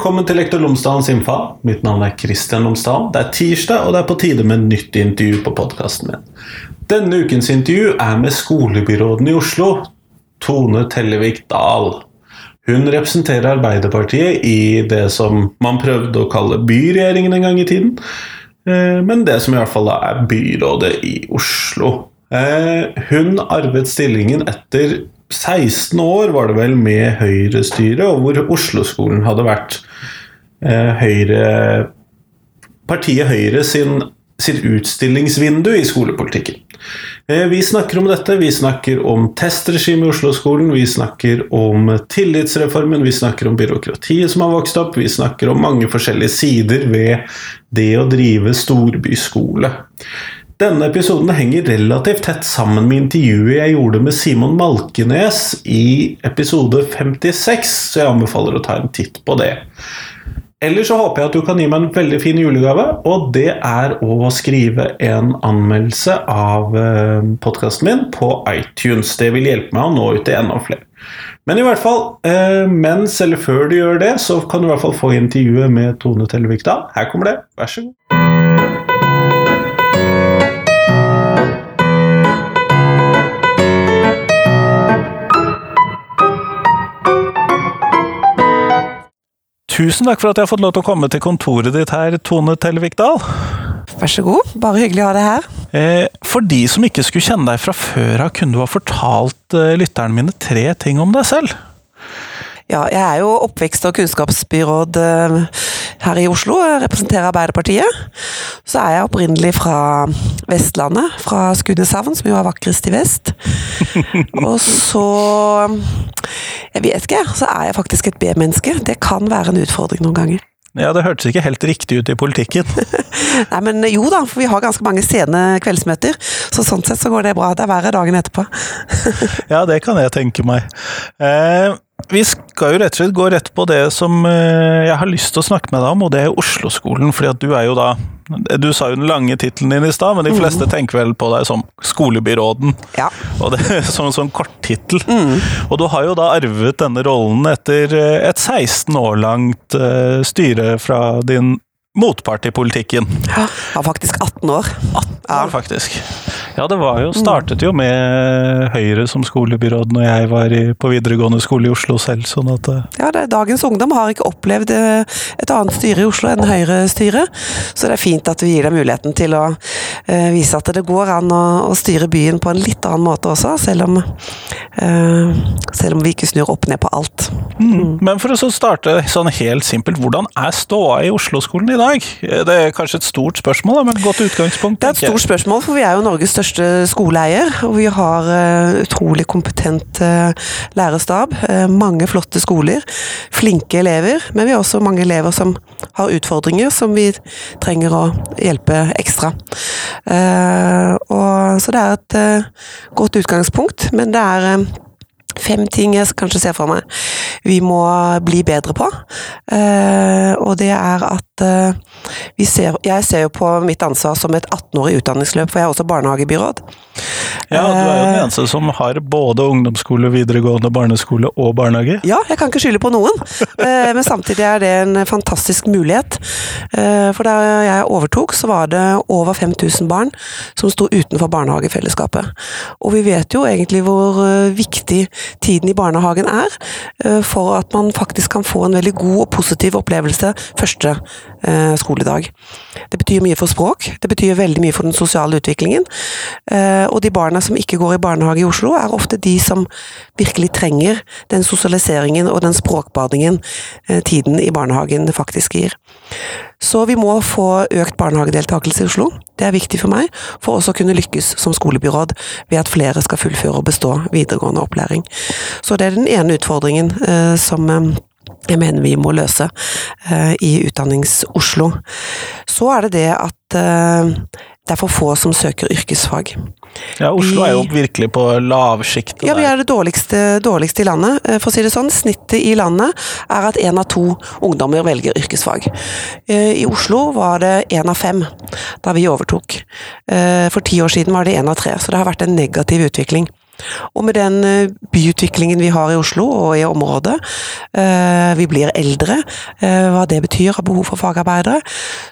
Velkommen til Lektor Lomsdalens innfall. Mitt navn er Kristian Lomsdalen. Det er tirsdag, og det er på tide med nytt intervju på podkasten min. Denne ukens intervju er med skolebyråden i Oslo, Tone Tellevik Dahl. Hun representerer Arbeiderpartiet i det som man prøvde å kalle byregjeringen en gang i tiden, eh, men det som i hvert fall er byrådet i Oslo. Eh, hun arvet stillingen etter 16 år var det vel med Høyre-styret, og hvor Oslo-skolen hadde vært Høyre Partiet Høyre sin, sitt utstillingsvindu i skolepolitikken. Eh, vi snakker om dette, vi snakker om testregimet i Oslo-skolen, vi snakker om tillitsreformen, vi snakker om byråkratiet som har vokst opp, vi snakker om mange forskjellige sider ved det å drive storbyskole. Denne episoden henger relativt tett sammen med intervjuet jeg gjorde med Simon Malkenes i episode 56, så jeg anbefaler å ta en titt på det. Ellers så håper jeg at du kan gi meg en veldig fin julegave, og det er å skrive en anmeldelse av eh, podkasten min på iTunes. Det vil hjelpe meg å nå ut til enda flere. Men i hvert fall, eh, mens eller før du gjør det, så kan du i hvert fall få intervjuet med Tone Tellevik da. Her kommer det, vær så god. Tusen takk for at jeg har fått lov til å komme til kontoret ditt her, Tone Tellevik Dahl. Vær så god. Bare hyggelig å ha deg her. Eh, for de som ikke skulle kjenne deg fra før av, kunne du ha fortalt eh, lytterne mine tre ting om deg selv? Ja, jeg er jo oppvekst- og kunnskapsbyråd eh, her i Oslo. Jeg representerer Arbeiderpartiet. Så er jeg opprinnelig fra Vestlandet, fra Skudeneshavn, som jo er vakrest i vest. og så Jeg vet ikke, så er jeg faktisk et B-menneske. Det kan være en utfordring noen ganger. Ja, Det hørtes ikke helt riktig ut i politikken. Nei, men jo da, for vi har ganske mange sene kveldsmøter. Så sånn sett så går det bra. Det er verre dagen etterpå. ja, det kan jeg tenke meg. Eh, vi skal jo rett og slett gå rett på det som eh, jeg har lyst til å snakke med deg om, og det er Oslo-skolen. fordi at du er jo da Du sa jo den lange tittelen din i stad, men de fleste mm. tenker vel på deg som skolebyråden. Ja. Og det som en sånn korttittel. Mm. Og du har jo da arvet denne rollen etter eh, et 16 år langt uh, styre fra din motpart i politikken. Ja, var faktisk 18 år. 18 år, ja. faktisk. Ja, det var jo, startet jo med Høyre som skolebyråd når jeg var i, på videregående skole i Oslo selv. sånn at... Eh, ja, det, Dagens ungdom har ikke opplevd eh, et annet styre i Oslo enn Høyre-styret. Så det er fint at vi gir dem muligheten til å eh, vise at det går an å, å, styre byen på en litt annen måte også, selv om, eh, selv om vi ikke snur opp ned på alt. Mm. Men for å starte sånn helt simpelt, hvordan er ståa i Oslo-skolen i dag? Det er kanskje et stort spørsmål, men et godt utgangspunkt. Det er et stort spørsmål, for vi er jo Norges største største skoleeier, og vi har uh, utrolig kompetent uh, lærerstab. Uh, mange flotte skoler, flinke elever, men vi har også mange elever som har utfordringer som vi trenger å hjelpe ekstra. Så det er et godt utgangspunkt, men det er fem ting jeg kanskje ser for meg vi må bli bedre på. og det er at ser, Jeg ser jo på mitt ansvar som et 18-årig utdanningsløp, for jeg er også barnehagebyråd. Ja, du er jo den eneste som har både ungdomsskole, videregående barneskole og barnehage. Ja, jeg kan ikke skylde på noen, eh, men samtidig er det en fantastisk mulighet. Eh, for da jeg overtok, så var det over 5000 barn som sto utenfor barnehagefellesskapet. Og vi vet jo egentlig hvor eh, viktig tiden i barnehagen er for at man faktisk kan få en veldig god og positiv opplevelse første skoledag. Det betyr mye for språk, det betyr veldig mye for den sosiale utviklingen. Og de barna som ikke går i barnehage i Oslo, er ofte de som virkelig trenger den sosialiseringen og den språkbadingen eh, tiden i barnehagen faktisk gir. Så vi må få økt barnehagedeltakelse i Oslo. Det er viktig for meg, for også å kunne lykkes som skolebyråd ved at flere skal fullføre og bestå videregående opplæring. Så det er den ene utfordringen eh, som eh, jeg mener vi må løse uh, i Utdannings-Oslo. Så er det det at uh, det er for få som søker yrkesfag. Ja, Oslo er jo virkelig på lavsjiktet. Ja, vi er det dårligste, dårligste, i landet. Eh, for å si det sånn, snittet i landet er at én av to ungdommer velger yrkesfag. I Oslo var det én av fem da vi overtok. For ti år siden var det én av tre, så det har vært en negativ utvikling. Og med den eh, byutviklingen vi har i Oslo og i området, eh, vi blir eldre, eh, hva det betyr av behov for fagarbeidere,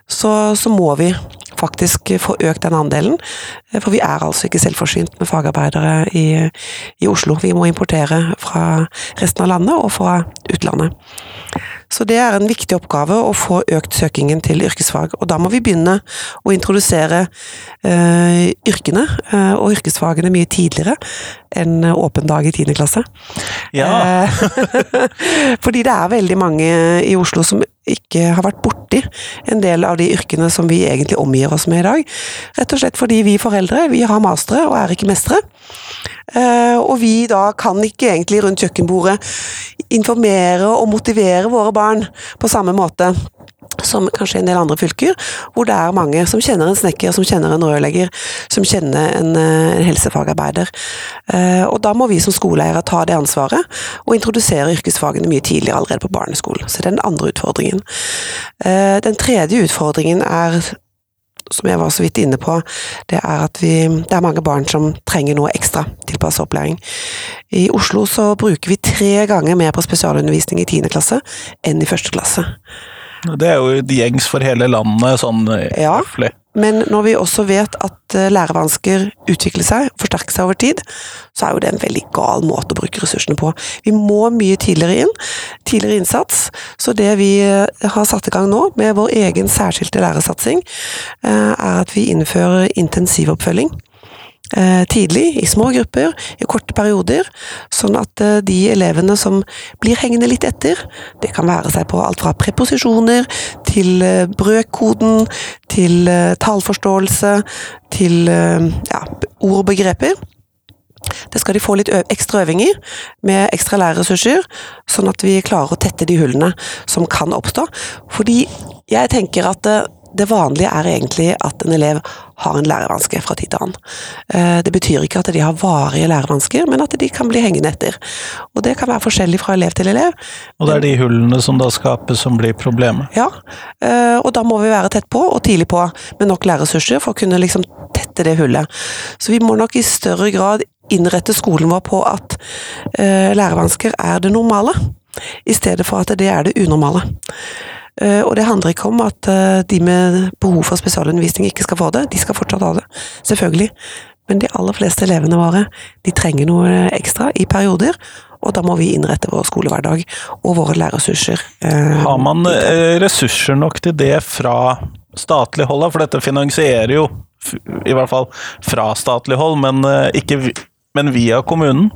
så, så må vi faktisk få økt den andelen. For vi er altså ikke selvforsynt med fagarbeidere i, i Oslo. Vi må importere fra resten av landet og fra utlandet. Så det er en viktig oppgave å få økt søkingen til yrkesfag. Og da må vi begynne å introdusere eh, yrkene eh, og yrkesfagene mye tidligere enn åpen dag i 10. klasse. Ja. Eh, fordi det er veldig mange i Oslo som ikke har vært borti en del av de yrkene som vi egentlig omgir oss med i dag. Rett og slett fordi vi foreldre vi har mastere og er ikke mestere. Eh, og vi da kan ikke egentlig rundt kjøkkenbordet informere og motivere våre barn på samme måte som kanskje en del andre fylker, hvor det er mange som kjenner en snekker, som kjenner en rørlegger, som kjenner en, eh, en helsefagarbeider. Eh, og da må vi som skoleeiere ta det ansvaret, og introdusere yrkesfagene mye tidligere allerede på barneskolen. Så det er den andre utfordringen. Den tredje utfordringen er som jeg var så vidt inne på, det er at vi, det er mange barn som trenger noe ekstra tilpasset opplæring. I Oslo så bruker vi tre ganger mer på spesialundervisning i 10. klasse enn i første klasse. Det er jo gjengs for hele landet, sånn Ja. høflig. Men når vi også vet at eh, lærevansker utvikler seg, forsterker seg over tid, så er jo det en veldig gal måte å bruke ressursene på. Vi må mye tidligere inn. Tidligere innsats. Så det vi eh, har satt i gang nå, med vår egen særskilte lærersatsing, eh, er at vi innfører intensivoppfølging. Eh, tidlig, i små grupper, i korte perioder, sånn at eh, de elevene som blir hengende litt etter, det kan være seg på alt fra preposisjoner til eh, brøkkoden, til tallforståelse, til ja, ord og begreper. Det skal de få litt ekstra øving i, med ekstra lærerressurser, sånn at vi klarer å tette de hullene som kan oppstå. Fordi jeg tenker at det vanlige er egentlig at en elev har en lærevanske fra tid til annen. Eh, det betyr ikke at de har varige lærevansker, men at de kan bli hengende etter. Og det kan være forskjellig fra elev til elev. Og det er de hullene som da skapes som blir problemet? Ja, eh, og da må vi være tett på, og tidlig på, med nok lærerressurser for å kunne liksom tette det hullet. Så vi må nok i større grad innrette skolen vår på at eh, lærevansker er det normale, i stedet for at det er det unormale. Eh, og det handler ikke om at eh, de med behov for spesialundervisning ikke skal få det, de skal fortsatt ha det. Selvfølgelig. Men de aller fleste elevene våre de trenger noe ekstra i perioder, og da må vi innrette vår skolehverdag og våre lærerressurser. Eh, har man ressurser nok til det fra statlig hold, for dette finansierer jo i hvert fall fra statlig hold, men, ikke, men via kommunen?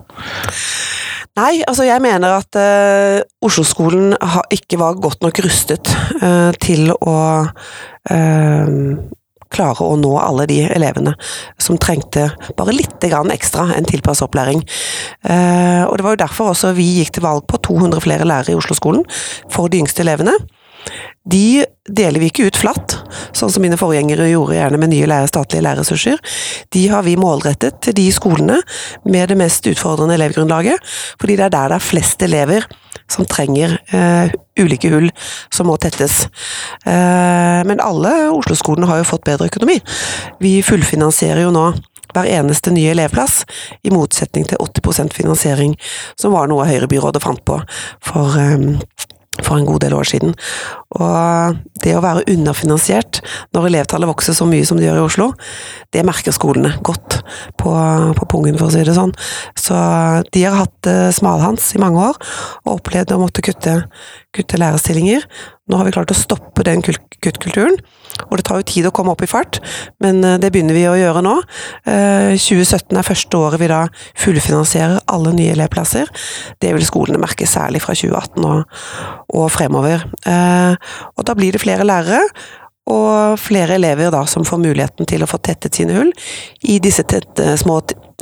Nei, altså jeg mener at uh, Oslo-skolen ikke var godt nok rustet uh, til å uh, klare å nå alle de elevene som trengte bare litt ekstra en tilpasset opplæring. og Det var jo derfor også vi gikk til valg på 200 flere lærere i Oslo-skolen for de yngste elevene. De deler vi ikke ut flatt, sånn som mine forgjengere gjorde gjerne med nye lærer, statlige lærerressurser. De har vi målrettet til de skolene med det mest utfordrende elevgrunnlaget, fordi det er der det er flest elever som trenger eh, ulike hull som må tettes. Eh, men alle Oslo-skolene har jo fått bedre økonomi. Vi fullfinansierer jo nå hver eneste nye elevplass, i motsetning til 80% finansiering, som var noe Høyre-byrådet fant på for um, for en god del år siden. Og det å være underfinansiert når elevtallet vokser så mye som det gjør i Oslo, det merker skolene godt på, på pungen, for å si det sånn. Så de har hatt eh, smalhans i mange år, og opplevd å måtte kutte, kutte lærerstillinger. Nå har vi klart å stoppe den kuttkulturen, og det tar jo tid å komme opp i fart, men eh, det begynner vi å gjøre nå. 2017 eh, er første året vi da fullfinansierer alle nye elevplasser. Det vil skolene merke særlig fra 2018 og, og fremover. Eh, og da blir det flere lærere, og flere elever da som får muligheten til å få tettet sine hull i disse tette, små,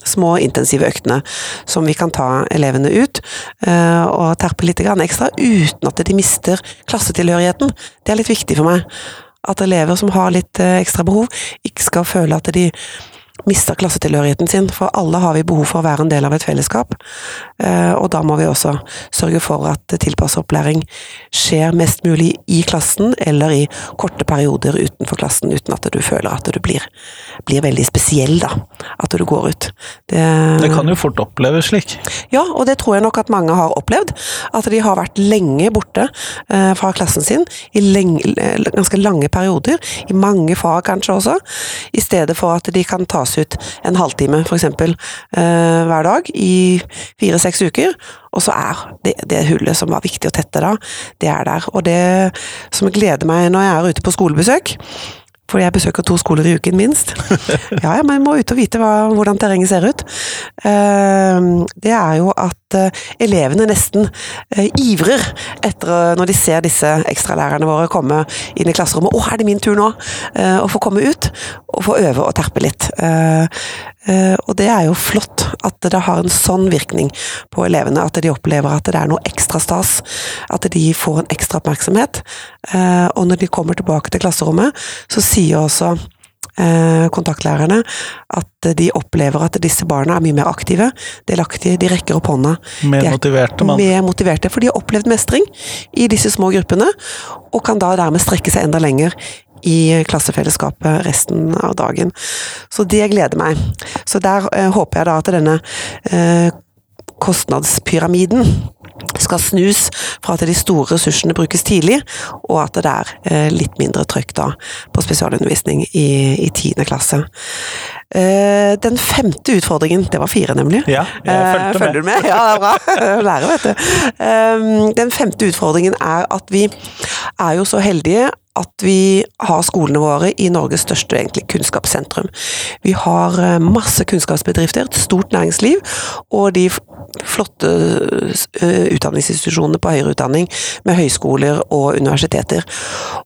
små intensive øktene som vi kan ta elevene ut og terpe litt ekstra uten at de mister klassetilhørigheten. Det er litt viktig for meg. At elever som har litt eh, ekstra behov, ikke skal føle at de mister klassetilhørigheten sin, for alle har vi behov for å være en del av et fellesskap. Eh, og da må vi også sørge for at tilpasset opplæring skjer mest mulig i klassen, eller i korte perioder utenfor klassen, uten at du føler at du blir, blir veldig spesiell, da. At du går ut. Det, det kan jo fort oppleves slik. Ja, og det tror jeg nok at mange har opplevd. At de har vært lenge borte eh, fra klassen sin, i lenge, ganske lange perioder, i mange fag kanskje også, i stedet for at de kan tas ut en halvtime f.eks. Eh, hver dag i fire-seks uker. Og så er det, det, hullet som var viktig å tette da, det er der. Og det som gleder meg når jeg er ute på skolebesøk, fordi jeg besøker to skoler i uken, minst. Ja, ja, men jeg må ut og vite hva, hvordan terrenget ser ut. Ehm, det er jo at eh, elevene nesten eh, ivrer etter når de ser disse ekstralærerne våre komme inn i klasserommet. 'Å, er det min tur nå?' Eh, å få komme ut og få øve og terpe litt. Og det er jo flott at det har en sånn virkning på elevene, at de opplever at det er noe ekstra stas. At de får en ekstra oppmerksomhet. Og når de kommer tilbake til klasserommet, så sier også kontaktlærerne at de opplever at disse barna er mye mer aktive, delaktige, de rekker opp hånda. Mer motiverte, mann. Mer motiverte, for de har opplevd mestring i disse små gruppene, og kan da dermed strekke seg enda lenger i klassefellesskapet resten av dagen. Så det gleder meg. Så der eh, håper jeg da at denne eh, kostnadspyramiden skal snus fra at de store ressursene brukes tidlig, og at det er eh, litt mindre trøkk på spesialundervisning i, 10. klasse. Eh, den femte utfordringen Det var fire, nemlig. Ja, jeg eh. Følger du med? Ja, det er bra. Lærer, vet du. Den femte utfordringen er at vi er jo så heldige at vi har skolene våre i Norges største egentlig, kunnskapssentrum. Vi har eh, masse kunnskapsbedrifter, et stort næringsliv, og de flotte utdanningsinstitusjonene på høyere utdanning med høyskoler og universiteter.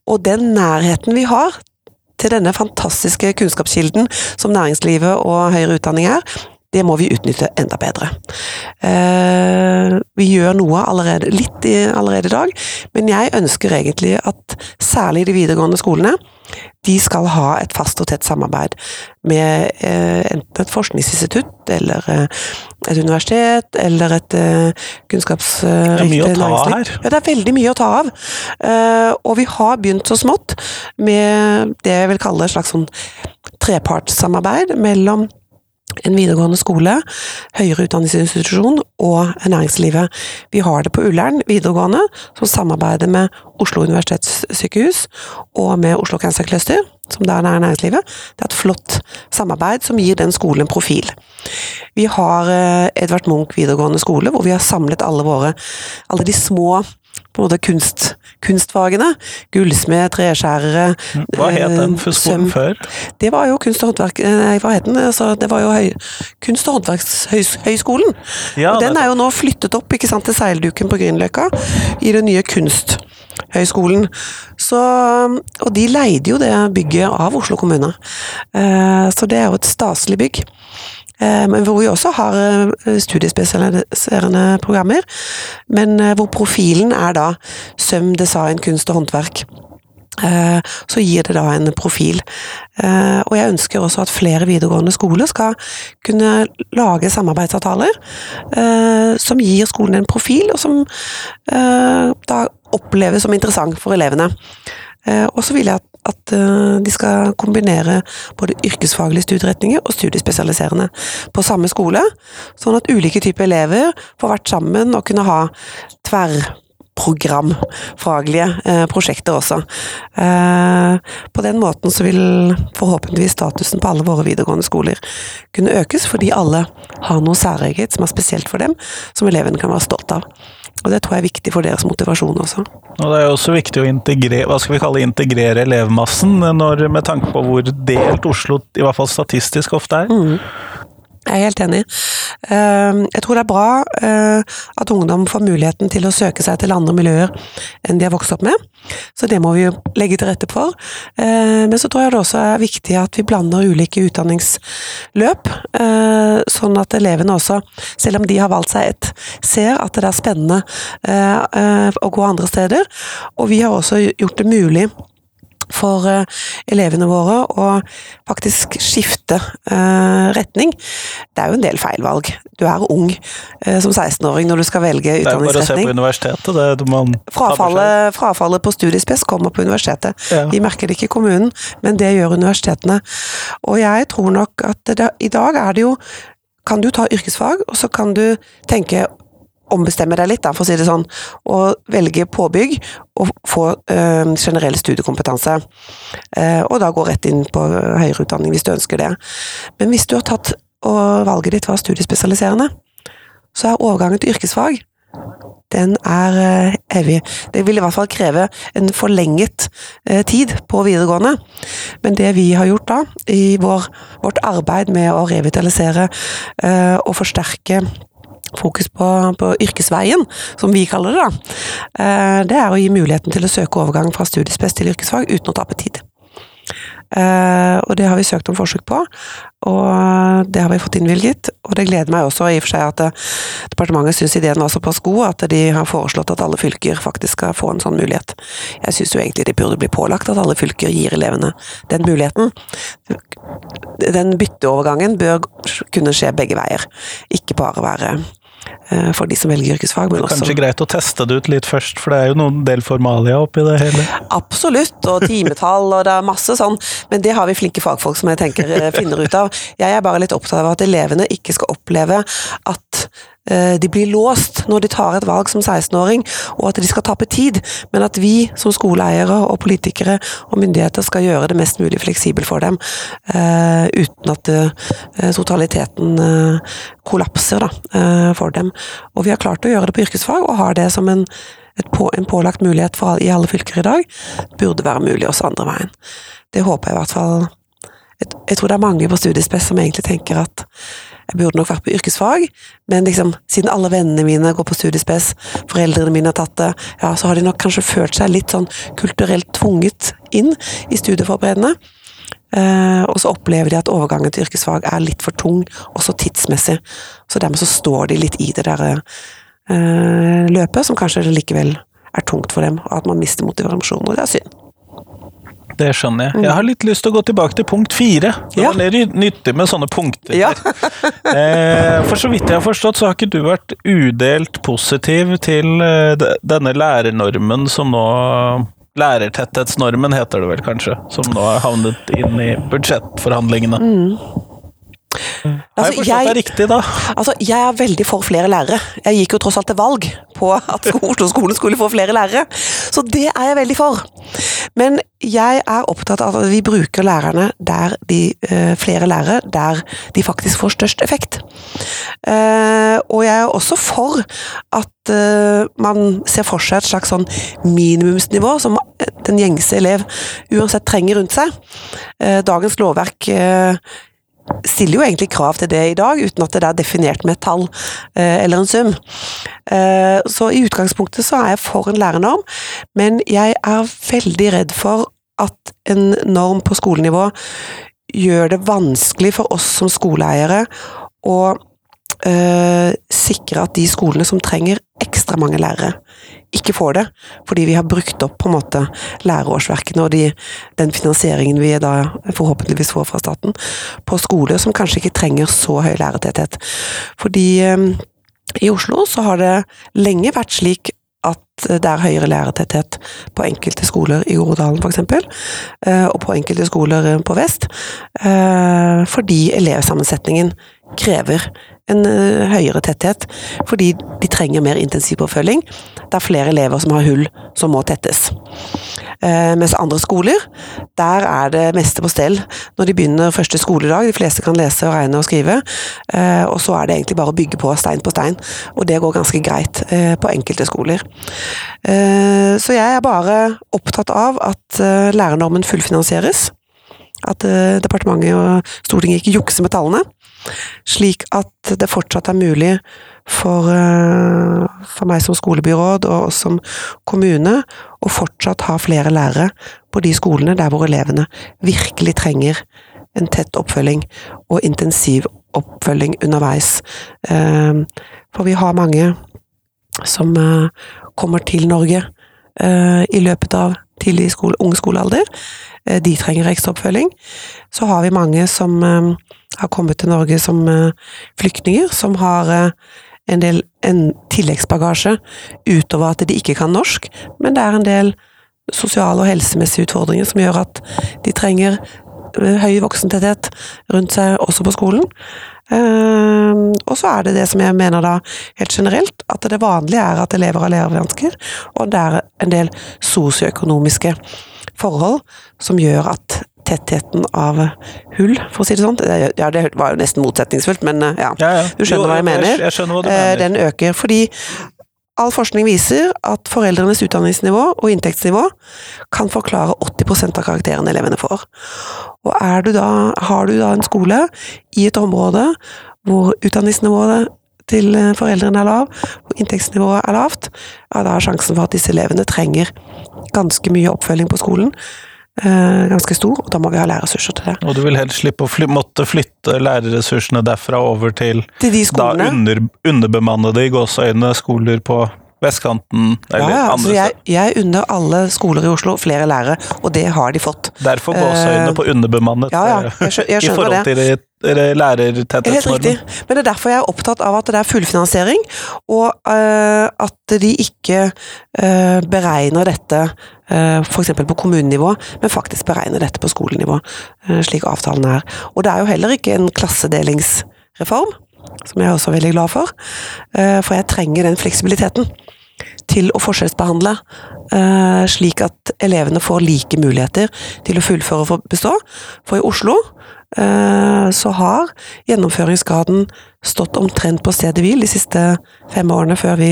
Og den nærheten vi har til denne fantastiske kunnskapskilden som næringslivet og høyere utdanning er, det må vi utnytte enda bedre. Eh, vi gjør noe allerede, litt allerede i dag, men jeg ønsker egentlig at særlig de videregående skolene de skal ha et fast og tett samarbeid med eh, enten et forskningsinstitutt eller eh, et universitet eller et kunnskapsrikt næringsliv. Det er mye ta av her. Ja, det er veldig mye å ta av. Og vi har begynt så smått med det jeg vil kalle et slags sånn trepartssamarbeid mellom en videregående skole, høyere utdanningsinstitusjon og næringslivet. Vi har det på Ullern videregående, som samarbeider med Oslo universitetssykehus og med Oslo Cancer Cluster, som der er næringslivet. Det er et flott samarbeid som gir den skolen en profil. Vi har eh, Edvard Munch videregående skole, hvor vi har samlet alle våre alle de små på måte kunst, kunstfagene. Gullsmed, treskjærere Hva het den for skolen før? Det var jo kunst- og håndverk... Eh, nei, hva het den? Altså, det var jo høy, Kunst- og håndverkshøyskolen. Ja, og den er jo nå flyttet opp ikke sant, til seilduken på Grünerløkka i den nye Kunsthøyskolen. Så, og de leide jo det bygget av Oslo kommune. Eh, så det er jo et staselig bygg. Eh, men hvor vi også har eh, studiespesialiserende programmer. Men eh, hvor profilen er da søm, design, kunst og håndverk. Så gir det da en profil. Og jeg ønsker også at flere videregående skoler skal kunne lage samarbeidsavtaler som gir skolen en profil, og som da oppleves som interessant for elevene. Og så vil jeg at at eh, de skal kombinere både yrkesfaglige studieretninger og studiespesialiserende på samme skole, sånn at ulike typer elever får vært sammen og kunne ha tverrprogramfaglige eh, prosjekter også. Eh, på den måten så vil forhåpentligvis statusen på alle våre videregående skoler kunne økes, fordi alle har noe særeget som er spesielt for dem, som elevene kan være stolt av. Og det tror jeg er viktig for deres motivasjon også. Og Det er jo også viktig å integrere, hva skal vi kalle integrere elevmassen, når, med tanke på hvor delt Oslo i hvert fall statistisk ofte er. Mm. Jeg er helt enig. Ehm, jeg tror det er bra eh, at ungdom får muligheten til å søke seg til andre miljøer enn de har vokst opp med, så det må vi jo legge til rette for. Ehm, men så tror jeg det også er viktig at vi blander ulike utdanningsløp, eh, sånn at elevene også, selv om de har valgt seg et, ser at det er spennende eh, å gå andre steder. Og vi har også gjort det mulig for eh, elevene våre å faktisk skifte eh, retning. Det er jo en del feilvalg. Du er ung eh, som 16-åring når du skal velge utdanningsretning. Det er bare å se på universitetet. Det, man Frafallet, frafallet på studiespes kommer på universitetet. Ja. Vi merker det ikke i kommunen, men det gjør universitetene. Og jeg tror nok at det, i dag er det jo Kan du ta yrkesfag, og så kan du tenke ombestemme deg litt, da, for å si det sånn, og velge påbygg og få øh, generell studiekompetanse. Eh, og da gå rett inn på høyere utdanning hvis du ønsker det. Men hvis du har tatt og valget ditt var studiespesialiserende, så er overgangen til yrkesfag den er eh, evig. Det vil i hvert fall kreve en forlenget eh, tid på videregående. Men det vi har gjort da, i vår, vårt arbeid med å revitalisere eh, og forsterke fokus på, på yrkesveien, som vi kaller det, da, eh, det er å gi muligheten til å søke overgang fra studiespes til yrkesfag uten å tape tid. Eh, og det har vi søkt om forsøk på, og det har vi fått innvilget. Og det gleder meg også i og for seg at eh, departementet syns ideen var såpass god at de har foreslått at alle fylker faktisk skal få en sånn mulighet. Jeg syns jo egentlig det burde bli pålagt at alle fylker gir elevene den muligheten. Den bytteovergangen bør kunne skje begge veier, ikke bare være for de som velger yrkesfag, men også Kanskje greit å teste det ut litt først, for det er jo noen del formalia oppi det hele. Absolutt, og timetall og det er masse sånn, men det har vi flinke fagfolk som jeg tenker eh, finner ut av. Jeg er bare litt opptatt av at elevene ikke skal oppleve at eh, de blir låst når de tar et valg som 16-åring, og at de skal tape tid, men at vi som skoleeiere og politikere og myndigheter skal gjøre det mest mulig fleksibelt for dem, eh, uten at eh, totaliteten eh, kollapser da, eh, for dem. Og vi har klart å gjøre det på yrkesfag, og har det som en på, en pålagt mulighet for, i alle fylker i dag, burde være mulig også andre veien. Det håper jeg i hvert fall jeg, jeg tror det er mange på studiespes som egentlig tenker at jeg burde nok vært på yrkesfag, men liksom, siden alle vennene mine går på studiespes, foreldrene mine har tatt det, ja, så har de nok kanskje følt seg litt sånn kulturelt tvunget inn i studieforberedende. Eh, og så opplever de at overgangen til yrkesfag er litt for tung, også tidsmessig. Så dermed så står de litt i det der eh, løpet, som kanskje likevel er tungt for dem, og at man mister motivasjonen, og det er synd. Det skjønner jeg. Jeg har litt lyst til å gå tilbake til punkt fire. Det Ja. var nyttig med sånne punkter. Ja. Eh, For så vidt jeg har forstått, så har ikke du vært udelt positiv til eh, denne lærernormen som nå Lærertetthetsnormen heter det vel kanskje, som nå har havnet inn i budsjettforhandlingene. Har jeg Altså, forstått jeg- det riktig da? Altså, jeg er veldig for flere lærere. Jeg gikk jo tross alt til valg på at Oslo skole skulle få flere lærere. Så det er jeg veldig for. Men jeg er opptatt av at vi bruker lærerne der de, eh, flere lærere der de faktisk får størst effekt. Eh, og jeg er også for at eh, man ser for seg et slags sånn minimumsnivå som den gjengse elev uansett trenger rundt seg. Dagens lovverk stiller jo egentlig krav til det i dag, uten at det er definert med et tall eh, eller en sum. Eh, så i utgangspunktet så er jeg for en lærernorm, men jeg er veldig redd for at en norm på skolenivå gjør det vanskelig for oss som skoleeiere å eh, sikre at de skolene som trenger ekstra mange lærere, ikke får det, fordi vi har brukt opp på en måte lærerårsverkene og de, den finansieringen vi da forhåpentligvis får fra staten, på skoler som kanskje ikke trenger så høy lærertetthet. Fordi eh, i Oslo så har det lenge vært slik at det er høyere lærertetthet på enkelte skoler i Groruddalen f.eks., eh, og på enkelte skoler på vest, eh, fordi elevsammensetningen krever en eh, høyere tetthet, fordi de trenger mer intensivoppfølging. Det er flere elever som har hull som må tettes. Eh, mens andre skoler, der er det meste på stell når de begynner første skoledag. De fleste kan lese og regne og skrive, eh, og så er det egentlig bare å bygge på stein på stein. Og det går ganske greit på enkelte skoler. Så jeg er bare opptatt av at lærernormen fullfinansieres. At departementet og Stortinget ikke jukser med tallene. Slik at det fortsatt er mulig for, eh, for meg som skolebyråd og som kommune å fortsatt ha flere lærere på de skolene der hvor elevene virkelig trenger en tett oppfølging og intensiv oppfølging underveis. Eh, For vi har mange som eh, kommer til Norge i løpet av tidlig skole, ung skolealder. Eh, De trenger ekstra oppfølging. Så har vi mange som eh, har kommet til Norge som eh, flyktninger, som har eh, en del en tilleggsbagasje utover at de ikke kan norsk, men det er en del sosiale og helsemessige utfordringer som gjør at de trenger eh, høy voksentetthet rundt seg også på skolen. Eh, og så er det det som jeg mener da helt generelt, at det vanlige er at elever har lærevansker, og det er en del sosioøkonomiske forhold som gjør at tettheten av hull, for å si det sånn Ja, det var jo nesten motsetningsfullt, men eh, ja. Ja, ja. Du skjønner Jo, hva jeg jeg- mener? jeg skjønner hva du Eh, mener. Den øker fordi all forskning viser at foreldrenes utdanningsnivå og inntektsnivå kan forklare 80% av karakterene elevene får. Og du da, har du da en skole i et område hvor utdanningsnivået til eh, foreldrene er lav, og inntektsnivået er lavt, ja, da er sjansen for at disse elevene trenger ganske mye oppfølging på skolen, ganske stor, og da må vi ha lærerressurser til det. Og du vil helst slippe å fly, måtte flytte lærerressursene derfra over til Til de da under, underbemannede i gåseøyne skoler på vestkanten eller Ja, ja, altså andre steder. jeg unner alle skoler i Oslo flere lærere, og det har de fått. Derfor gåseøyne uh, på underbemannet ja, ja, eh, jeg skjønner, jeg i skjønner forhold til det- det Helt riktig. Men det er derfor jeg er opptatt av at det er fullfinansiering, og uh, at de ikke uh, beregner dette uh, f.eks. på kommunenivå, men faktisk beregner dette på skolenivå, uh, slik avtalen er. Og det er jo heller ikke en klassedelingsreform, som jeg er også veldig glad for, eh, for jeg trenger den fleksibiliteten til å forskjellsbehandle, eh, slik at elevene får like muligheter til å fullføre og bestå. For i Oslo eh, så har gjennomføringsgraden stått omtrent på stedet hvil de siste fem årene før vi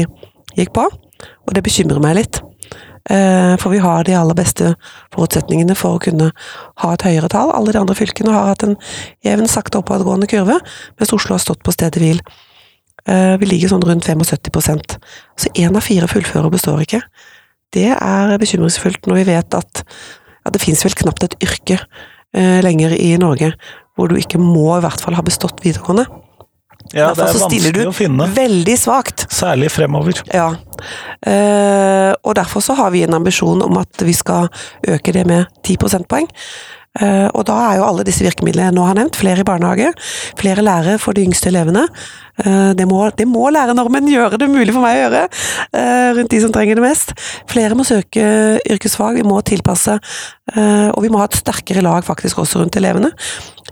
gikk på, og det bekymrer meg litt. Eh, For vi har de aller beste forutsetningene for å kunne ha et høyere tall. Alle de andre fylkene har hatt en jevn, sakte oppadgående kurve, mens Oslo har stått på stedet hvil. Eh, Vi ligger sånn rundt 75% Så én av fire fullfører består ikke. Det er bekymringsfullt når vi vet at ja, det finnes vel knapt et yrke eh, lenger i Norge hvor du ikke må i hvert fall ha bestått videregående. Ja, Derfor det er vanskelig du å finne. Veldig svakt. Særlig fremover. Ja. Eh, og derfor så har vi en ambisjon om at vi skal øke det med 10 prosentpoeng. Eh, og da er jo alle disse virkemidlene jeg nå har nevnt, flere i barnehage, flere lærere for de yngste elevene. Eh, det, må, det må lærernormen gjøre det mulig for meg å gjøre, eh, rundt de som trenger det mest. Flere må søke yrkesfag, vi må tilpasse, og vi må ha et sterkere lag faktisk også rundt elevene.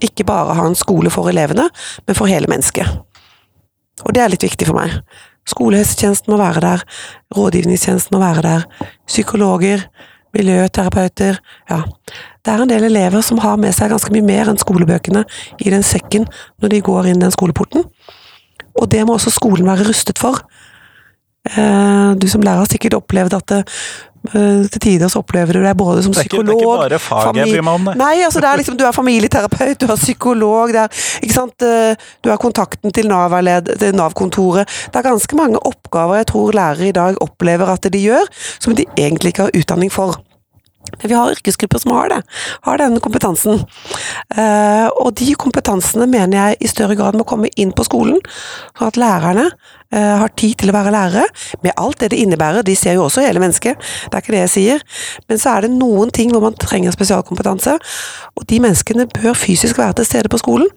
Ikke bare ha en skole for elevene, men for hele mennesket. Og det er litt viktig for meg. Skolehelsetjenesten må være der, rådgivningstjenesten må være der, psykologer, miljøterapeuter, ja. Det er en del elever som har med seg ganske mye mer enn skolebøkene i den sekken når de går inn den skoleporten. Og det må også skolen være rustet for. Eh, Du som lærer har sikkert opplevd at eh, til tider så opplever du deg både som Det er ikke, det er ikke bare faget jeg bryr meg om. Nei, altså det er liksom, du er familieterapeut, du er psykolog, det er, ikke sant? eh, du er kontakten til Nav-kontoret. Nav-kontoret. Det er ganske mange oppgaver jeg tror lærere i dag opplever at de gjør, som de egentlig ikke har utdanning for. Vi har yrkesgrupper som har det, har denne kompetansen. Eh, og de kompetansene mener jeg i større grad må komme inn på skolen, sånn at lærerne eh, har tid til å være lærere, med alt det det innebærer. De ser jo også hele mennesket, det er ikke det jeg sier. Men så er det noen ting hvor man trenger spesialkompetanse, og de menneskene bør fysisk være til stede på skolen,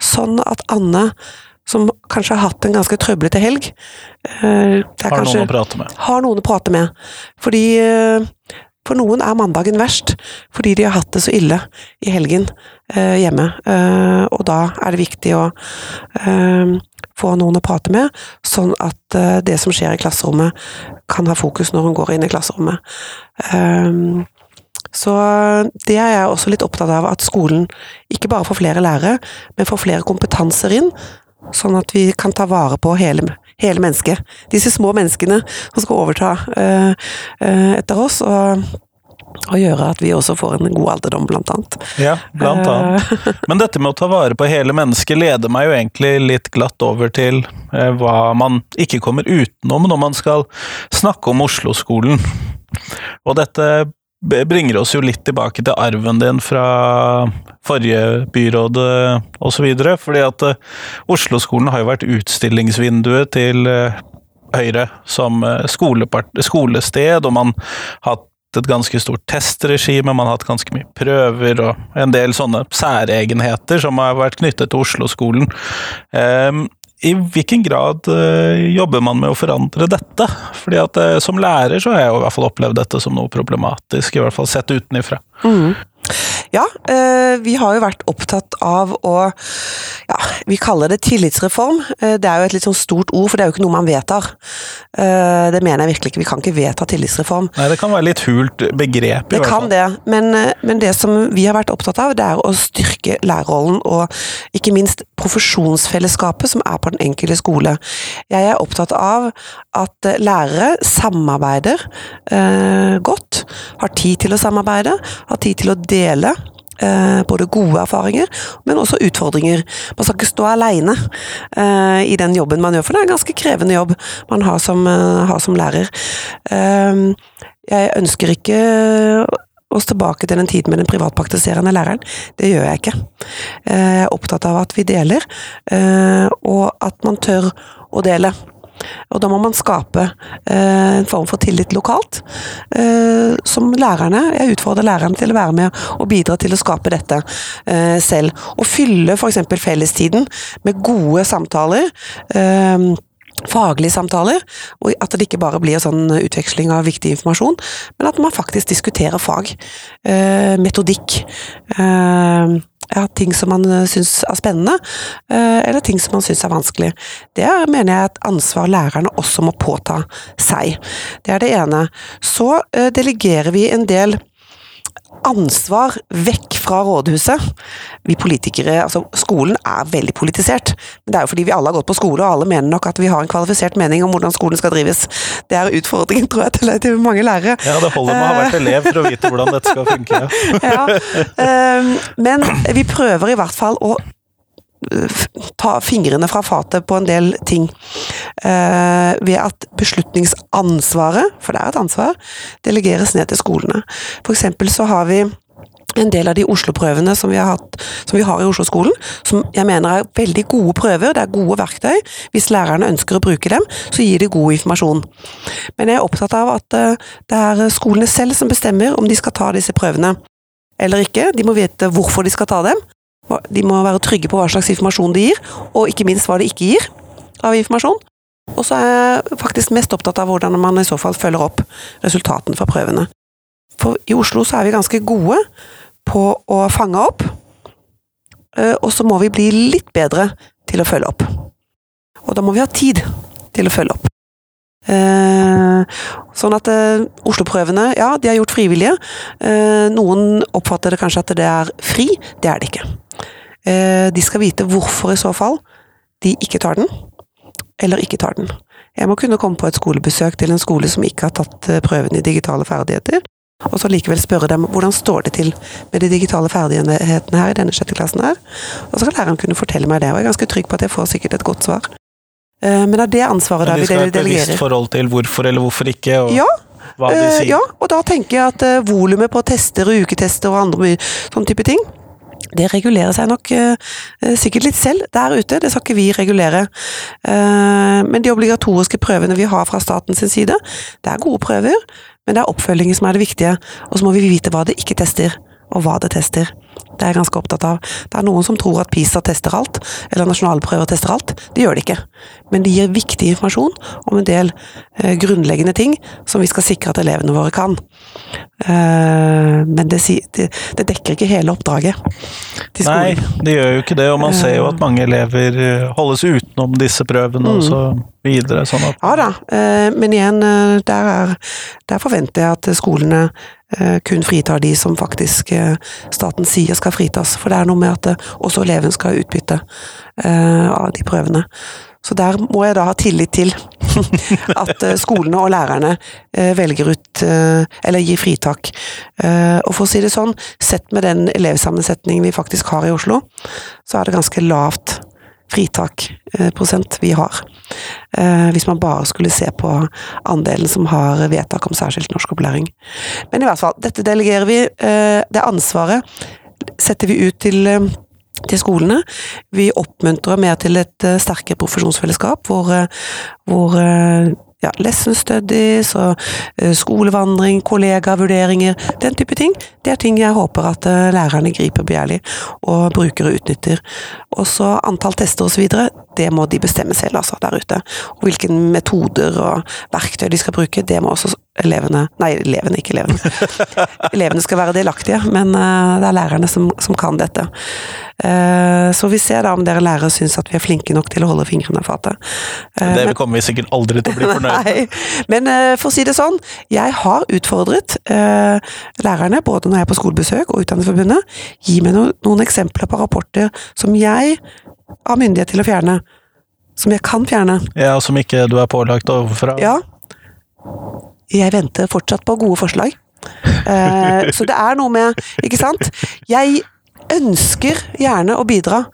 sånn at Anne som kanskje har hatt en ganske trøblete helg eh, Har kanskje- noen å prate med. har noen å prate med. Fordi for noen er mandagen verst, fordi de har hatt det så ille i helgen eh, hjemme. Eh, og da er det viktig å eh, få noen å prate med, sånn at eh, det som skjer i klasserommet, kan ha fokus når hun går inn i klasserommet. Eh, så det er jeg også litt opptatt av, at skolen ikke bare får flere lærere, men får flere kompetanser inn, sånn at vi kan ta vare på hele, hele mennesket. Disse små menneskene som skal overta eh, eh, etter oss, og, og gjøre at vi også får en god alderdom, blant annet. Ja, blant annet. Men dette med å ta vare på hele mennesket leder meg jo egentlig litt glatt over til eh, hva man ikke kommer utenom når man skal snakke om Oslo-skolen. Og dette bringer oss jo litt tilbake til arven din fra forrige byråd osv. Fordi at eh, Oslo-skolen har jo vært utstillingsvinduet til eh, Høyre som eh, skolested, og man har hatt et ganske stort testregime, man har hatt ganske mye prøver og en del sånne særegenheter som har vært knyttet til Oslo-skolen. Um, i hvilken grad uh, jobber man med å forandre dette? Fordi at uh, Som lærer så har jeg i hvert fall opplevd dette som noe problematisk, i hvert fall sett utenifra. Mm. Ja, eh, vi har jo vært opptatt av å ja, Vi kaller det tillitsreform. Eh, det er jo et litt sånn stort ord, for det er jo ikke noe man vedtar. Eh, det mener jeg virkelig ikke. Vi kan ikke vedta tillitsreform. Nei, det kan være litt hult begrep. i det kan det, men, men, det som vi har vært opptatt av, det er å styrke lærerrollen og ikke minst profesjonsfellesskapet som er på den enkelte skole. Jeg er opptatt av at lærere samarbeider eh, godt, har tid til å samarbeide, har tid til å dele Eh, både gode erfaringer, men også utfordringer. Man skal ikke stå alene eh, i den jobben man gjør, for det er en ganske krevende jobb man har som, eh, har som lærer. jeg ønsker ikke oss tilbake til den tiden med den privatpraktiserende læreren. Det gjør jeg ikke. Jeg er opptatt av at vi deler, og at man tør å dele. Og da må man skape eh, en form for tillit lokalt. Eh, som lærerne Jeg utfordrer lærerne til å være med og bidra til å skape dette eh, selv. Og fylle f.eks. fellestiden med gode samtaler. Faglige samtaler, og at det ikke bare blir sånn utveksling av viktig informasjon, men at man faktisk diskuterer fag. Eh, metodikk. Eh, ja, ting som man eh, syns er spennende, eh, eller ting som man syns er vanskelig. Det mener jeg er et ansvar lærerne også må påta seg. Det er det ene. Så eh, delegerer vi en del ansvar vekk fra rådhuset. Vi politikere, altså Skolen er veldig politisert. Men det er jo fordi vi alle har gått på skole, og alle mener nok at vi har en kvalifisert mening om hvordan skolen skal drives. Det er utfordringen, tror jeg, til, til mange lærere. Ja, det holder med å ha vært elev for å vite hvordan dette skal funke. ja, ehm, men vi prøver i hvert fall å ta fingrene fra fatet på en del ting. Eh, ved at beslutningsansvaret, for det er et ansvar, delegeres ned til skolene. For eksempel så har vi en del av de Oslo-prøvene som, som, vi har i Oslo-skolen, som jeg mener er veldig gode prøver, det er gode verktøy. Hvis lærerne ønsker å bruke dem, så gir de god informasjon. Men jeg er opptatt av at eh, det er skolene selv som bestemmer om de skal ta disse prøvene eller ikke. De må vite hvorfor de skal ta dem, de må være trygge på hva slags informasjon de gir, og ikke minst hva de ikke gir av informasjon. Og så er jeg faktisk mest opptatt av hvordan man i så fall følger opp resultatene fra prøvene. For i Oslo så er vi ganske gode på å fange opp, eh, og så må vi bli litt bedre til å følge opp. Og da må vi ha tid til å følge opp. Eh, sånn at eh, Oslo-prøvene, ja, de er gjort frivillige. Noen oppfatter det kanskje at det er fri. Det er det ikke. Eh, de skal vite hvorfor i så fall de ikke tar den, eller ikke tar den. Jeg må kunne komme på et skolebesøk til en skole som ikke har tatt eh, prøven i digitale ferdigheter, og så likevel spørre dem hvordan står det til med de digitale ferdighetene her i denne sjette klassen her. Og så skal læreren kunne fortelle meg det, og jeg er ganske trygg på at jeg får sikkert et godt svar. Eh, men det er det ansvaret da vi delegerer. De skal ha et bevisst forhold til hvorfor eller hvorfor ikke, og ja, hva de sier. ja, og da tenker jeg at uh, volumet på tester og uketester og andre mye sånn type ting, det regulerer seg nok uh, sikkert litt selv der ute, det skal ikke vi regulere. Uh, men de obligatoriske prøvene vi har fra statens side, det er gode prøver, men det er oppfølgingen som er det viktige. Og så må vi vite hva det ikke tester, og hva det tester. Det er jeg ganske opptatt av. Det er noen som tror at PISA tester alt, eller nasjonale prøver tester alt. Det gjør det ikke. Men de gir viktig informasjon om en del eh, grunnleggende ting som vi skal sikre at elevene våre kan. Eh, men det, det, det, dekker ikke hele oppdraget til skolen. Nei, det gjør jo ikke det, og man ser jo at mange elever eh, holdes utenom disse prøvene mm. og så videre. Sånn ja da, eh, men igjen, eh, der, er, der forventer jeg at skolene Eh, kun fritar de som faktisk eh, staten sier skal fritas. For det er noe med at eh, også eleven skal ha utbytte av de prøvene. Så der må jeg da ha tillit til at skolene og lærerne velger ut, eller gir fritak. Og for å si det sånn, sett med den elevsammensetningen vi faktisk har i Oslo, så er det ganske lavt fritak eh, vi har. Eh, hvis man bare skulle se på andelen som har vedtak om særskilt norskopplæring. Men i hvert fall, dette delegerer vi. Eh, det ansvaret setter vi ut til til skolene. Vi oppmuntrer mer til et sterkere profesjonsfellesskap, hvor, hvor ja, lesson studies og eh, skolevandring, kollegavurderinger, den type ting. Det er ting jeg håper at eh, lærerne griper begjærlig og brukere utnytter. Også antall tester osv. Det må de bestemme selv, altså, der ute. Og hvilke metoder og verktøy de skal bruke, det må også elevene Nei, elevene, ikke elevene. elevene skal være delaktige, men eh, det er lærerne som, som kan dette. Eh, så vi ser da om dere lærere syns at vi er flinke nok til å holde fingrene i fatet. Eh, Det men- kommer vi sikkert aldri til å bli fornøyd med. Men for å si det sånn, jeg har utfordret lærerne, både når jeg er på skolebesøk og Utdanningsforbundet, gi meg no, noen eksempler på rapporter som jeg har myndighet til å fjerne. Som jeg kan fjerne. Ja, Som ikke du er pålagt overfra. Ja. Jeg venter fortsatt på gode forslag. Eh, så det er noe med Ikke sant? Jeg ønsker gjerne å bidra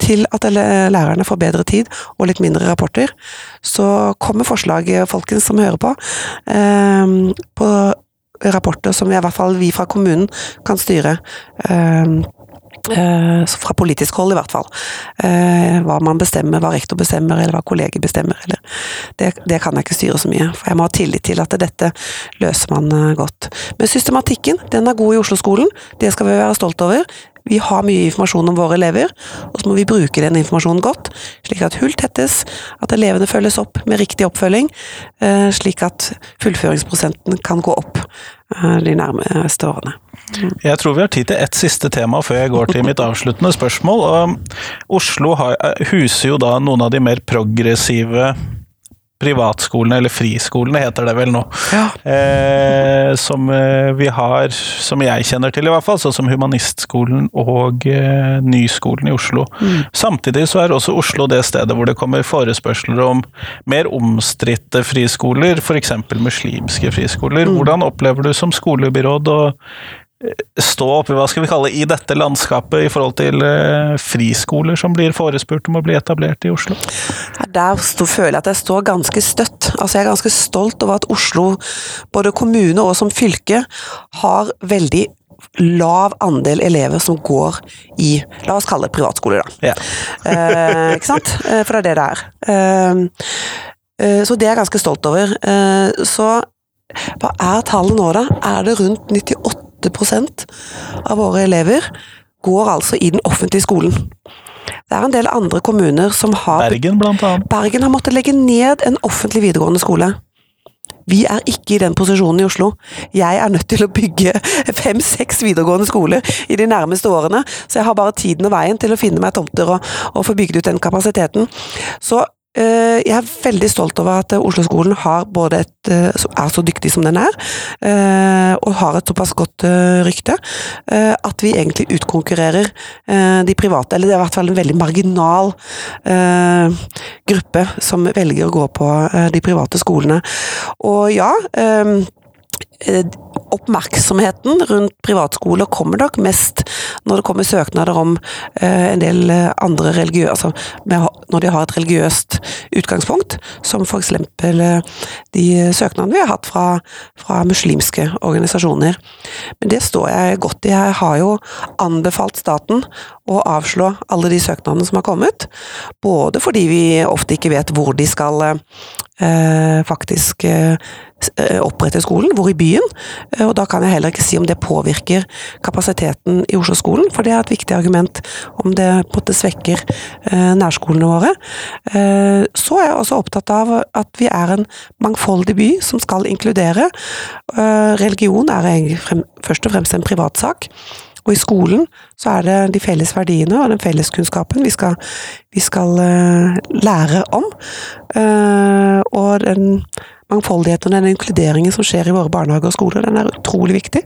til at lærerne får bedre tid og litt mindre rapporter. Så kommer forslag, folkens som hører på, eh, på rapporter som i hvert fall vi fra kommunen kan styre. Eh, fra politisk hold, i hvert fall. Eh, hva man bestemmer, hva rektor bestemmer, eller hva kolleger bestemmer. Eller. Det, det kan jeg ikke styre så mye, for jeg må ha tillit til at dette løser man eh, godt. Men systematikken, den er god i Oslo-skolen. Det skal vi være stolt over. Vi har mye informasjon om våre elever, og så må vi bruke den informasjonen godt, slik at hull tettes, at elevene følges opp med riktig oppfølging, eh, slik at fullføringsprosenten kan gå opp eh, de nærmeste årene. Jeg tror vi har tid til ett siste tema før jeg går til mitt avsluttende spørsmål. Og Oslo huser jo da noen av de mer progressive privatskolene, eller friskolene heter det vel nå. Ja. Eh, som eh, vi har, som jeg kjenner til i hvert fall, sånn som Humanistskolen og eh, Nyskolen i Oslo. Samtidig så er også Oslo det stedet hvor det kommer forespørsler om mer omstridte friskoler, f.eks. muslimske friskoler. Hvordan opplever du som skolebyråd eh, stå oppi, hva skal vi kalle, i dette landskapet i forhold til eh, friskoler som blir forespurt om å bli etablert i Oslo? Der føler jeg at jeg står ganske støtt. Altså Jeg er ganske stolt over at Oslo, både kommune og som fylke, har veldig lav andel elever som går i La oss kalle det privatskole, da. Ja. Eh, ikke sant? Eh, For det er det det er. Eh, eh, så det er jeg ganske stolt over. Eh, så hva er tallet nå, da? Er det rundt 98% av våre elever går altså i den offentlige skolen? Det er en del andre kommuner som har Bergen, blant annet. Bergen har måttet legge ned en offentlig videregående skole. Vi er ikke i den posisjonen i Oslo. Jeg er nødt til å bygge fem-seks videregående skoler i de nærmeste årene, så jeg har bare tiden og veien til å finne meg tomter og, og få bygd ut den kapasiteten. Så jeg er veldig stolt over at eh, Oslo-skolen eh, er så dyktig som den er, eh, og har et såpass godt eh, rykte, eh, at vi egentlig utkonkurrerer eh, de private, eller det er i hvert fall en veldig marginal eh, gruppe som velger å gå på eh, de private skolene. Og ja, eh, eh, oppmerksomheten rundt privatskoler kommer nok mest når det kommer søknader om eh, en del eh, andre religiøse Altså når de har et religiøst utgangspunkt, som f.eks. eh, de søknadene vi har hatt fra, fra muslimske organisasjoner. Men det står jeg godt i. Jeg har jo anbefalt staten å avslå alle de søknadene som har kommet. Både fordi vi ofte ikke vet hvor de skal eh, faktisk eh, eh, opprette skolen, hvor i byen. Eh, og da kan jeg heller ikke si om det påvirker kapasiteten i Oslo-skolen, for det er et viktig argument om det på en måte svekker eh, nærskolene våre. Eh, så er jeg også opptatt av at vi er en mangfoldig by som skal inkludere. Eh, religion er først og fremst en privatsak. Og i skolen så er det de felles verdiene og den felleskunnskapen vi skal, vi skal eh, lære om. Eh, og den mangfoldigheten og den inkluderingen som skjer i våre barnehager og skoler, den er utrolig viktig.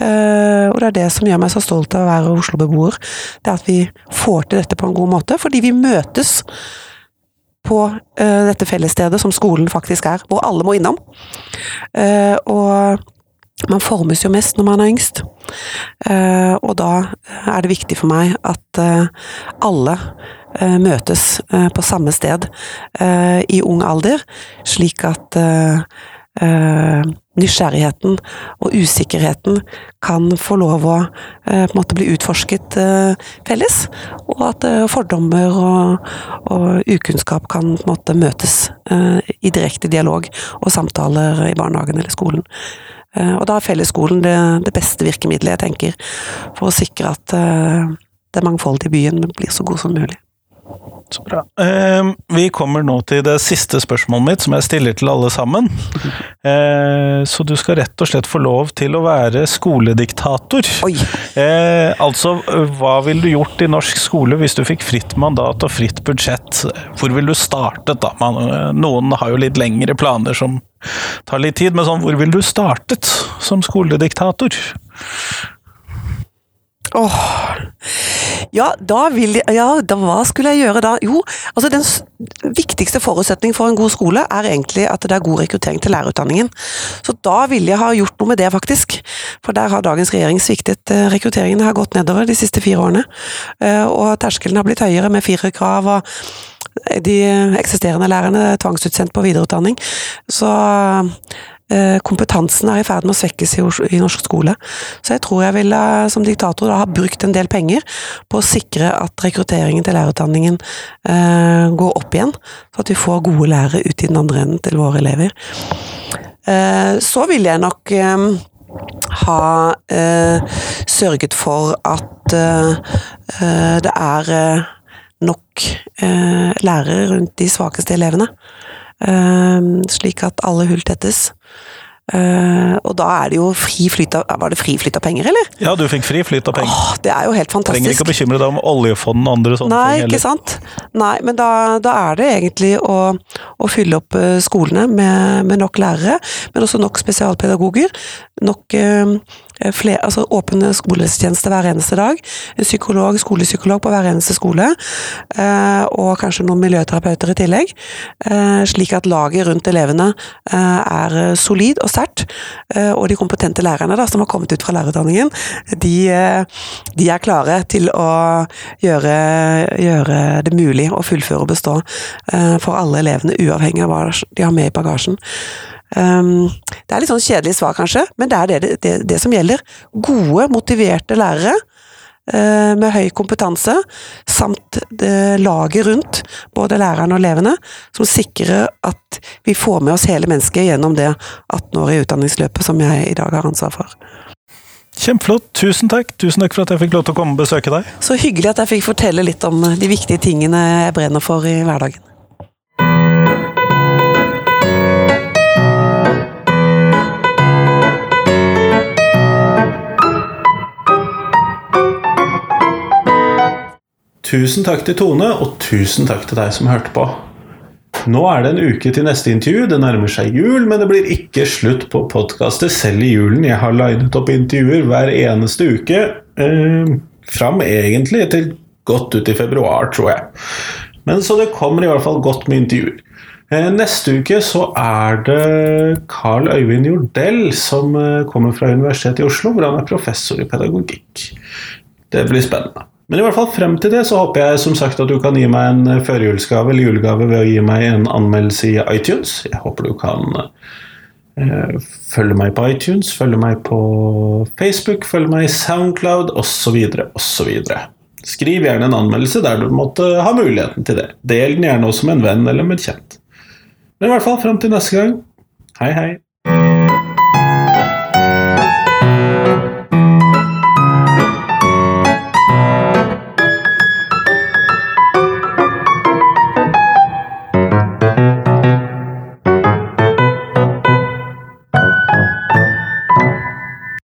Eh, og det er det som gjør meg så stolt av å være Oslo-beboer. Det er at vi får til dette på en god måte, fordi vi møtes på dette fellesstedet som skolen faktisk er, hvor alle må innom. Og man formes jo mest når man er yngst. Eh, og da er det viktig for meg at eh, alle eh, møtes på samme sted i ung alder, slik at nysgjerrigheten og usikkerheten kan få lov å på en måte bli utforsket felles, og at fordommer og, og ukunnskap kan på en måte møtes i direkte dialog og samtaler i barnehagen eller skolen. Eh, og da er fellesskolen det, det beste virkemidlet, jeg tenker, for å sikre at eh, det mangfoldige byen blir så god som mulig. Så bra. Eh, vi kommer nå til det siste spørsmålet mitt, som jeg stiller til alle sammen. Eh, så du skal rett og slett få lov til å være skolediktator. Oi! Eh, altså, hva ville du gjort i norsk skole hvis du fikk fritt mandat og fritt budsjett? Hvor ville du startet, da? Man, eh, noen har jo litt lengre planer som tar litt tid, men sånn, hvor ville du startet som skolediktator? Åh. Ja, da vil jeg Ja, da, hva skulle jeg gjøre da? Jo, altså den viktigste forutsetningen for en god skole er egentlig at det er god rekruttering til lærerutdanningen. Så da ville jeg ha gjort noe med det, faktisk. For der har dagens regjering sviktet. Eh, Rekrutteringen har gått nedover de siste fire årene. Eh, Og terskelen har blitt høyere med firerkrav og de eksisterende lærerne er tvangsutsendt på videreutdanning. Så kompetansen er i ferd med å svekkes i, norsk skole. Så jeg tror jeg ville som diktator da ha brukt en del penger på å sikre at rekrutteringen til lærerutdanningen eh, går opp igjen, så at vi får gode lærere ut i den andre enden til våre elever. Eh, så ville jeg nok eh, ha eh, sørget for at eh, eh, det er eh, nok eh, lærere rundt de svakeste elevene. Eh, slik at alle hull tettes. Uh, og da er det jo fri flyt av Var det fri flyt av penger, eller? Ja, du fikk fri flyt av penger. Åh, det er jo helt fantastisk. Trenger ikke å bekymre deg om oljefond og andre sånne Nei, ting. ikke sant. Nei, men da, da er det egentlig å, å fylle opp eh, skolene med, med nok lærere, men også nok spesialpedagoger. Nok eh, fler, altså åpne skolehelsetjeneste hver eneste dag. En psykolog, skolepsykolog på hver eneste skole. eh, og kanskje noen miljøterapeuter i tillegg. eh, slik at laget rundt elevene eh, er eh, solid og sterkt. eh, og de kompetente lærerne da, som har kommet ut fra lærerutdanningen, de, eh, de er klare til å gjøre, gjøre det mulig å fullføre og bestå eh, for alle elevene, uavhengig av hva de har med i bagasjen. Um, det er litt sånn kjedelig svar, kanskje, men det er det, det, det som gjelder. Gode, motiverte lærere uh, med høy kompetanse, samt det laget rundt, både lærerne og elevene, som sikrer at vi får med oss hele mennesket gjennom det 18-årige utdanningsløpet som jeg i dag har ansvar for. Kjempeflott. Tusen takk. Tusen takk for at jeg fikk lov til å komme og besøke deg. Så hyggelig at jeg fikk fortelle litt om de viktige tingene jeg brenner for i hverdagen. Tusen takk til Tone, og tusen takk til deg som hørte på. Nå er det en uke til neste intervju. Det nærmer seg jul, men det blir ikke slutt på podkastet selv i julen. Jeg har linet opp intervjuer hver eneste uke. Eh, fram egentlig til godt ut i februar, tror jeg. Men Så det kommer i hvert fall godt med intervjuer. Eh, neste uke så er det Carl Øyvind Jordell som eh, kommer fra Universitetet i Oslo, hvor han er professor i pedagogikk. Det blir spennende. Men i hvert fall frem til det så håper jeg som sagt at du kan gi meg en eh, førjulsgave eller julegave ved å gi meg en anmeldelse i iTunes. Jeg håper du kan eh, følge meg på iTunes, følge meg på Facebook, følge meg i Soundcloud osv. osv. Skriv gjerne en anmeldelse der du måtte ha muligheten til det. Del den gjerne også med en venn eller med en kjent. Men i hvert fall frem til neste gang. Hei, hei.